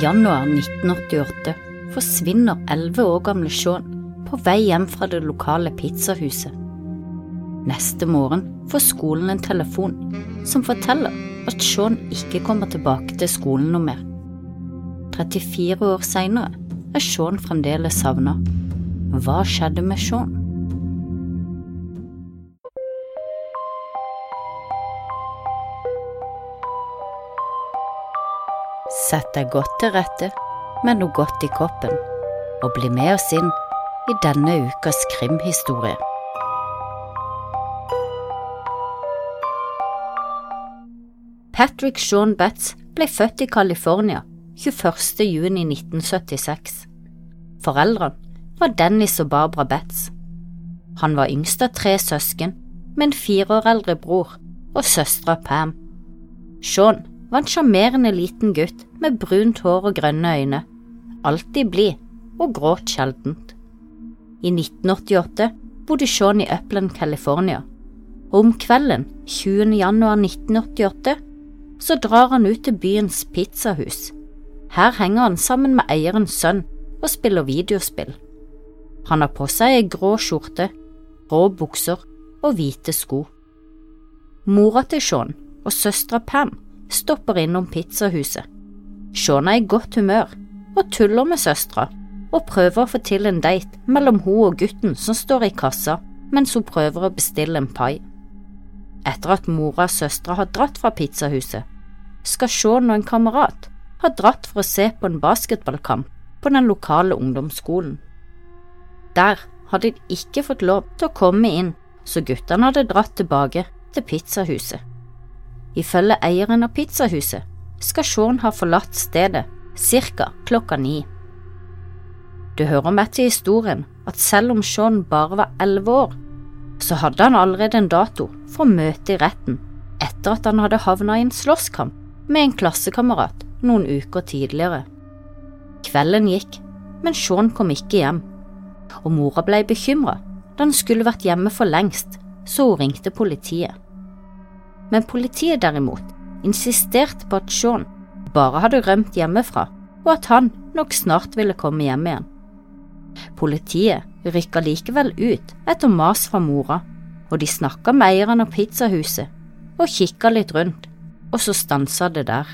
Januar 1988 forsvinner elleve år gamle Sean på vei hjem fra det lokale pizzahuset. Neste morgen får skolen en telefon som forteller at Sean ikke kommer tilbake til skolen noe mer. 34 år seinere er Sean fremdeles savna. Hva skjedde med Sean? Sett deg godt til rette med noe godt i koppen, og bli med oss inn i denne ukas krimhistorie. Patrick Sean Betts ble født i California 21. juni 1976. Foreldrene var Dennis og Barbara Betts. Han var yngst av tre søsken, med en fire år eldre bror og søstera Pam. Sean var en sjarmerende liten gutt med brunt hår og grønne øyne, alltid blid og gråt sjeldent. I 1988 bodde Sean i Upland, California, og om kvelden 20. januar 1988 så drar han ut til byens pizzahus. Her henger han sammen med eierens sønn og spiller videospill. Han har på seg ei grå skjorte, grå bukser og hvite sko. Mora til Sean og søstera Pam stopper innom pizzahuset. Sean er i godt humør og tuller med søstera og prøver å få til en date mellom hun og gutten som står i kassa mens hun prøver å bestille en pai. Etter at mora og søstera har dratt fra pizzahuset, skal Sean og en kamerat ha dratt for å se på en basketballkamp på den lokale ungdomsskolen. Der hadde de ikke fått lov til å komme inn, så guttene hadde dratt tilbake til pizzahuset. Ifølge eieren av pizzahuset skal Sean ha forlatt stedet ca. klokka ni. Du hører med til historien at selv om Sean bare var elleve år, så hadde han allerede en dato for møte i retten etter at han hadde havna i en slåsskamp med en klassekamerat noen uker tidligere. Kvelden gikk, men Sean kom ikke hjem, og mora ble bekymra da han skulle vært hjemme for lengst, så hun ringte politiet men politiet derimot insisterte på at Sean bare hadde rømt hjemmefra, og at han nok snart ville komme hjem igjen. Politiet rykka likevel ut etter mas fra mora, og de snakka med eieren av pizzahuset og kikka litt rundt, og så stansa det der.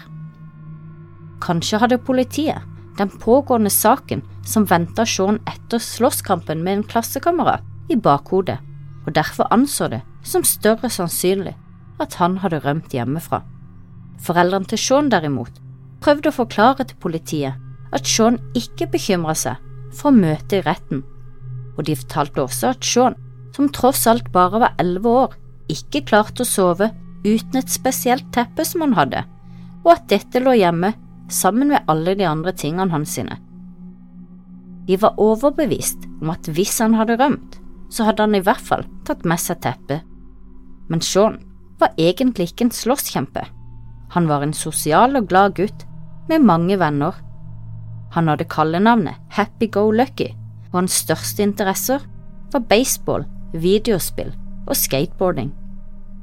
Kanskje hadde politiet den pågående saken som venta Sean etter slåsskampen med en klassekamerat, i bakhodet, og derfor anså det som større sannsynlig at han hadde rømt hjemmefra. Foreldrene til Sean derimot prøvde å forklare til politiet at Sean ikke bekymra seg for å møte i retten, og de fortalte også at Sean, som tross alt bare var elleve år, ikke klarte å sove uten et spesielt teppe som han hadde, og at dette lå hjemme sammen med alle de andre tingene hans sine. De var overbevist om at hvis han hadde rømt, så hadde han i hvert fall tatt med seg teppet, men Sean var egentlig ikke en slåsskjempe. Han var en sosial og glad gutt med mange venner. Han hadde kallenavnet Happy Go Lucky, og hans største interesser var baseball, videospill og skateboarding.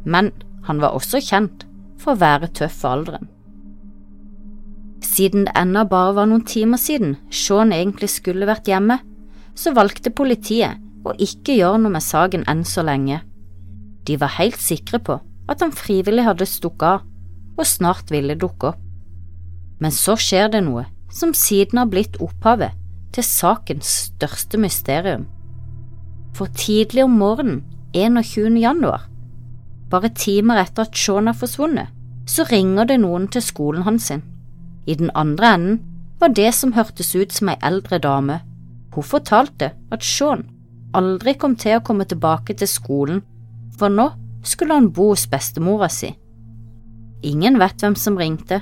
Men han var også kjent for å være tøff for alderen. Siden det ennå bare var noen timer siden Sean egentlig skulle vært hjemme, så valgte politiet å ikke gjøre noe med saken enn så lenge. De var helt sikre på at han frivillig hadde stukket av og snart ville dukke opp. Men så skjer det noe som siden har blitt opphavet til sakens største mysterium. For tidlig om morgenen 21. januar, bare timer etter at Sean har forsvunnet, så ringer det noen til skolen hans sin. I den andre enden var det som hørtes ut som ei eldre dame. Hun fortalte at Sean aldri kom til å komme tilbake til skolen, for nå skulle han bo hos bestemora si. Ingen vet hvem som ringte,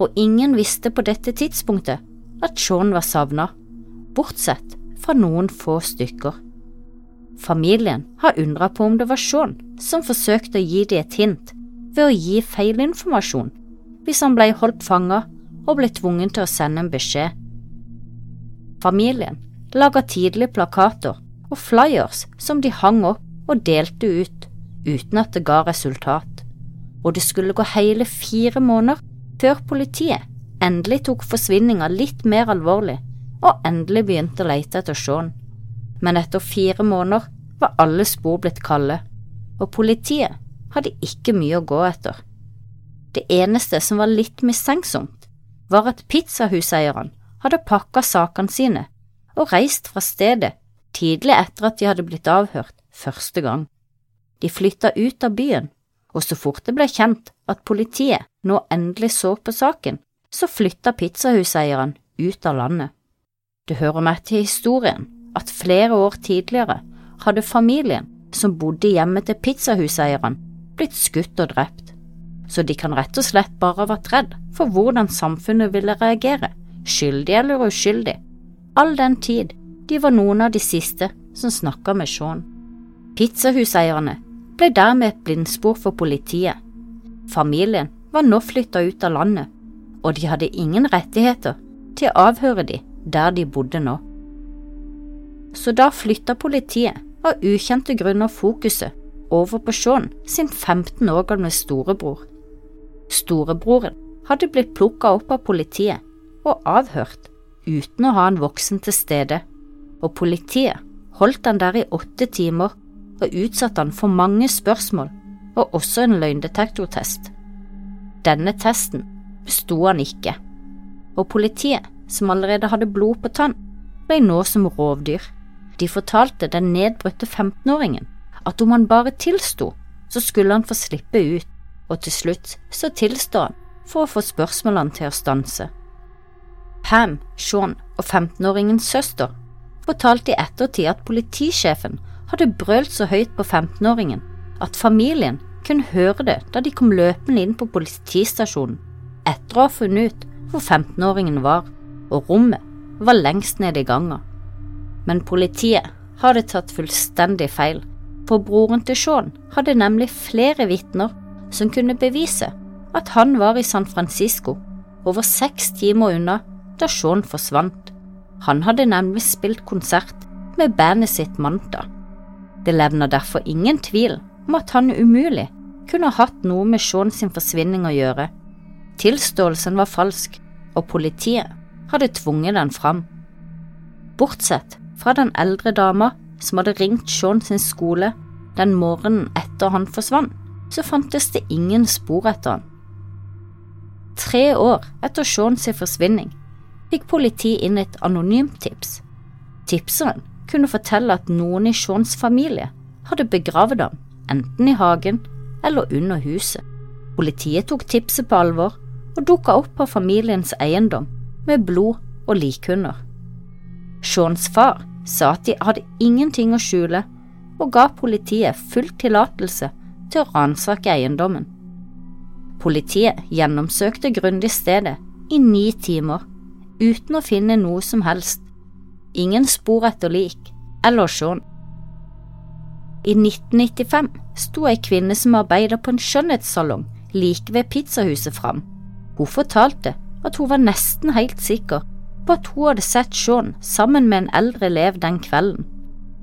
og ingen visste på dette tidspunktet at Sean var savna, bortsett fra noen få stykker. Familien har undra på om det var Sean som forsøkte å gi dem et hint ved å gi feilinformasjon hvis han ble holdt fanga og ble tvungen til å sende en beskjed. Familien laga tidlig plakater og flyers som de hang opp og delte ut uten at det ga resultat, og det skulle gå hele fire måneder før politiet endelig tok forsvinninga litt mer alvorlig, og endelig begynte å lete etter Sean. Men etter fire måneder var alle spor blitt kalde, og politiet hadde ikke mye å gå etter. Det eneste som var litt mistenksomt, var at pizzahuseierne hadde pakka sakene sine og reist fra stedet tidlig etter at de hadde blitt avhørt første gang. De flytta ut av byen, og så fort det ble kjent at politiet nå endelig så på saken, så flytta pizzahuseieren ut av landet. Det hører med til historien at flere år tidligere hadde familien som bodde hjemme til pizzahuseieren, blitt skutt og drept, så de kan rett og slett bare ha vært redd for hvordan samfunnet ville reagere, skyldig eller uskyldig, all den tid de var noen av de siste som snakka med Sean. Pizzahuseierne ble dermed et blindspor for politiet. Familien var nå flytta ut av landet, og de hadde ingen rettigheter til å avhøre de der de bodde nå. Så da flytta politiet av ukjente grunner fokuset over på Sean sin 15 år gamle storebror. Storebroren hadde blitt plukka opp av politiet og avhørt uten å ha en voksen til stede, og politiet holdt han der i åtte timer og utsatte han for mange spørsmål og også en løgndetektortest. Denne testen besto han ikke, og politiet, som allerede hadde blod på tann, ble nå som rovdyr. De fortalte den nedbrutte 15-åringen at om han bare tilsto, så skulle han få slippe ut, og til slutt så tilstod han for å få spørsmålene til å stanse. Pam, Sean og 15-åringens søster fortalte i ettertid at politisjefen hadde brølt så høyt på 15-åringen at familien kunne høre det da de kom løpende inn på politistasjonen etter å ha funnet ut hvor 15-åringen var, og rommet var lengst nede i ganga. Men politiet hadde tatt fullstendig feil for broren til Sean hadde nemlig flere vitner som kunne bevise at han var i San Francisco over seks timer unna da Sean forsvant. Han hadde nemlig spilt konsert med bandet sitt Manta. Det levner derfor ingen tvil om at han umulig kunne ha hatt noe med Sean sin forsvinning å gjøre. Tilståelsen var falsk, og politiet hadde tvunget den fram. Bortsett fra den eldre dama som hadde ringt Sean sin skole den morgenen etter han forsvant, så fantes det ingen spor etter han. Tre år etter Sean sin forsvinning fikk politiet inn et anonymt tips. Tipseren kunne fortelle at noen i Seans familie hadde begravd ham, enten i hagen eller under huset. Politiet tok tipset på alvor og dukka opp på familiens eiendom med blod og likhunder. Seans far sa at de hadde ingenting å skjule, og ga politiet full tillatelse til å ransake eiendommen. Politiet gjennomsøkte grundig stedet i ni timer, uten å finne noe som helst, ingen spor etter lik eller Sean. I 1995 sto ei kvinne som arbeider på en skjønnhetssalong like ved pizzahuset fram. Hun fortalte at hun var nesten helt sikker på at hun hadde sett Sean sammen med en eldre elev den kvelden,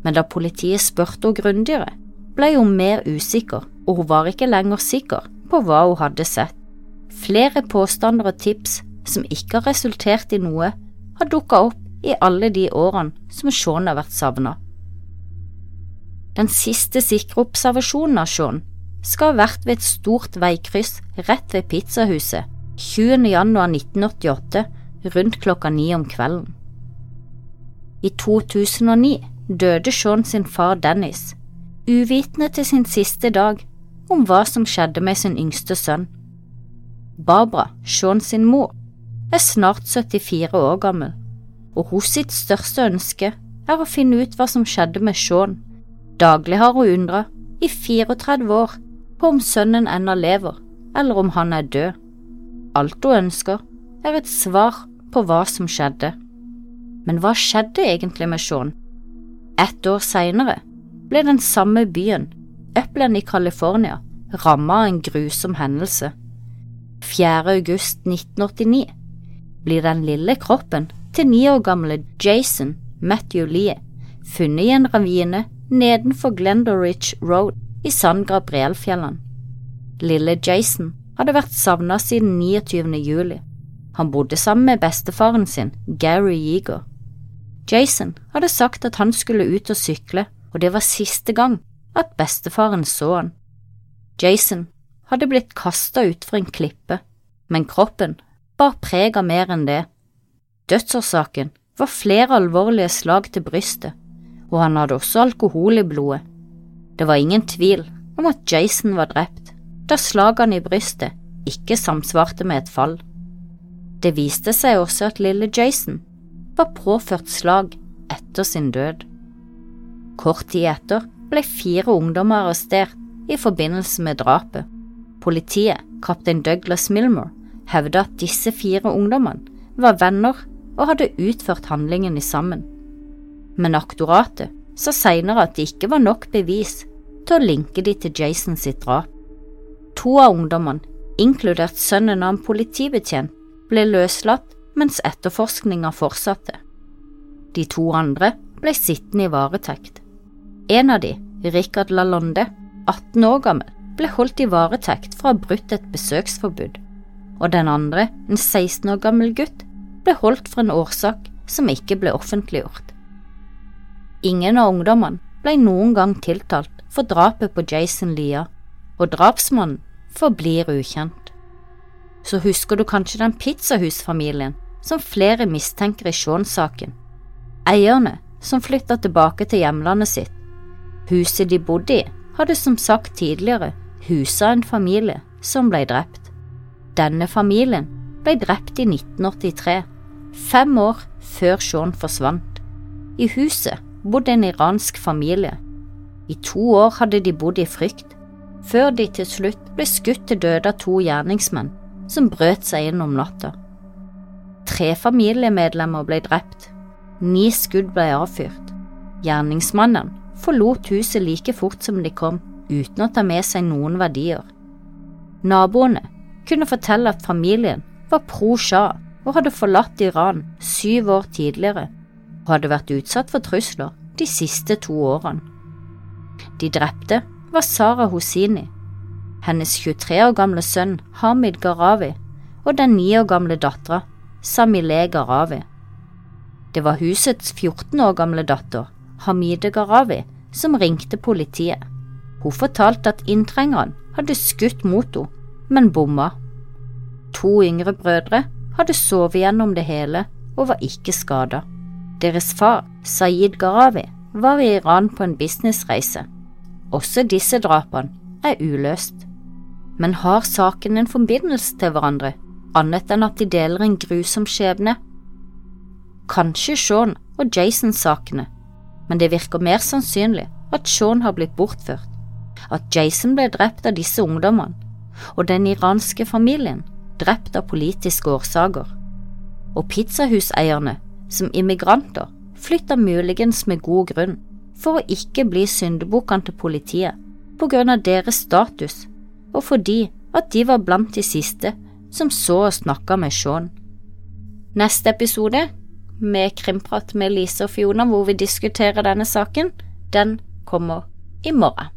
men da politiet spurte henne grundigere, ble hun mer usikker, og hun var ikke lenger sikker på hva hun hadde sett. Flere påstander og tips som ikke har resultert i noe, har dukka opp i alle de årene som Sean har vært savna. Den siste sikre observasjonen av Sean skal ha vært ved et stort veikryss rett ved pizzahuset 20. januar 1988 rundt klokka ni om kvelden. I 2009 døde Sean sin far Dennis, uvitende til sin siste dag om hva som skjedde med sin yngste sønn. Barbara, Sean sin mor, er snart 74 år gammel, og hos sitt største ønske er å finne ut hva som skjedde med Sean. Daglig har hun undra, i 34 år, på om sønnen ennå lever, eller om han er død. Alt hun ønsker, er et svar på hva som skjedde. Men hva skjedde egentlig med Sean? Ett år senere ble den samme byen, Upland i California, rammet av en grusom hendelse. 4. august 1989 blir den lille kroppen til ni år gamle Jason Matthew Lee funnet i en ravine nedenfor Glendorich Road i San Gabriel-fjellene. Lille Jason hadde vært savnet siden 29. juli. Han bodde sammen med bestefaren sin, Gary Yeager. Jason hadde sagt at han skulle ut og sykle, og det var siste gang at bestefaren så han. Jason hadde blitt kasta utfor en klippe, men kroppen bar preg av mer enn det. Dødsårsaken var flere alvorlige slag til brystet, og han hadde også alkohol i blodet. Det var ingen tvil om at Jason var drept, da slagene i brystet ikke samsvarte med et fall. Det viste seg også at lille Jason var påført slag etter sin død. Kort tid etter ble fire ungdommer arrestert i forbindelse med drapet. Politiet, kaptein Douglas Milmore, hevda at disse fire ungdommene var venner og hadde utført handlingen sammen. Men aktoratet sa senere at det ikke var nok bevis til å linke de til Jason sitt drap. To av ungdommene, inkludert sønnen av en politibetjent, ble løslatt mens etterforskninga fortsatte. De to andre ble sittende i varetekt. En av de, Richard Lalonde, 18 år gammel, ble holdt i varetekt for å ha brutt et besøksforbud, og den andre, en 16 år gammel gutt, ble holdt for en årsak som ikke ble offentliggjort. Ingen av ungdommene ble noen gang tiltalt for drapet på Jason Lia, og drapsmannen forblir ukjent. Så husker du kanskje den pizzahusfamilien som flere mistenker i Shaun-saken. Eierne som flytta tilbake til hjemlandet sitt. Huset de bodde i, hadde som sagt tidligere husa en familie som ble drept. Denne familien ble drept i 1983, fem år før Shaun forsvant. I huset bodde en iransk familie. I to år hadde de bodd i frykt, før de til slutt ble skutt til døde av to gjerningsmenn som brøt seg inn om natta. Tre familiemedlemmer ble drept, ni skudd ble avfyrt. Gjerningsmannen forlot huset like fort som de kom, uten å ta med seg noen verdier. Naboene kunne fortelle at familien var pro Shah og hadde forlatt Iran syv år tidligere og hadde vært utsatt for trusler de siste to årene. De drepte var Sara Hosini, hennes 23 år gamle sønn Hamid Garavi og den 9 år gamle dattera Samile Garavi. Det var husets 14 år gamle datter, Hamide Garavi som ringte politiet. Hun fortalte at inntrengeren hadde skutt mot henne, men bomma. To yngre brødre hadde sovet gjennom det hele og var ikke skada. Deres far, Sayid Garavi, var i Iran på en businessreise. Også disse drapene er uløst. Men har saken en forbindelse til hverandre, annet enn at de deler en grusom skjebne. Kanskje Sean og Jason-sakene, men det virker mer sannsynlig at Sean har blitt bortført, at Jason ble drept av disse ungdommene, og den iranske familien drept av politiske årsaker, og pizzahuseierne som immigranter flytta muligens med god grunn for å ikke bli syndebukkene til politiet på grunn av deres status og fordi at de var blant de siste som så og snakka med Sean. Neste episode, med krimprat med Lise og Fiona hvor vi diskuterer denne saken, den kommer i morgen.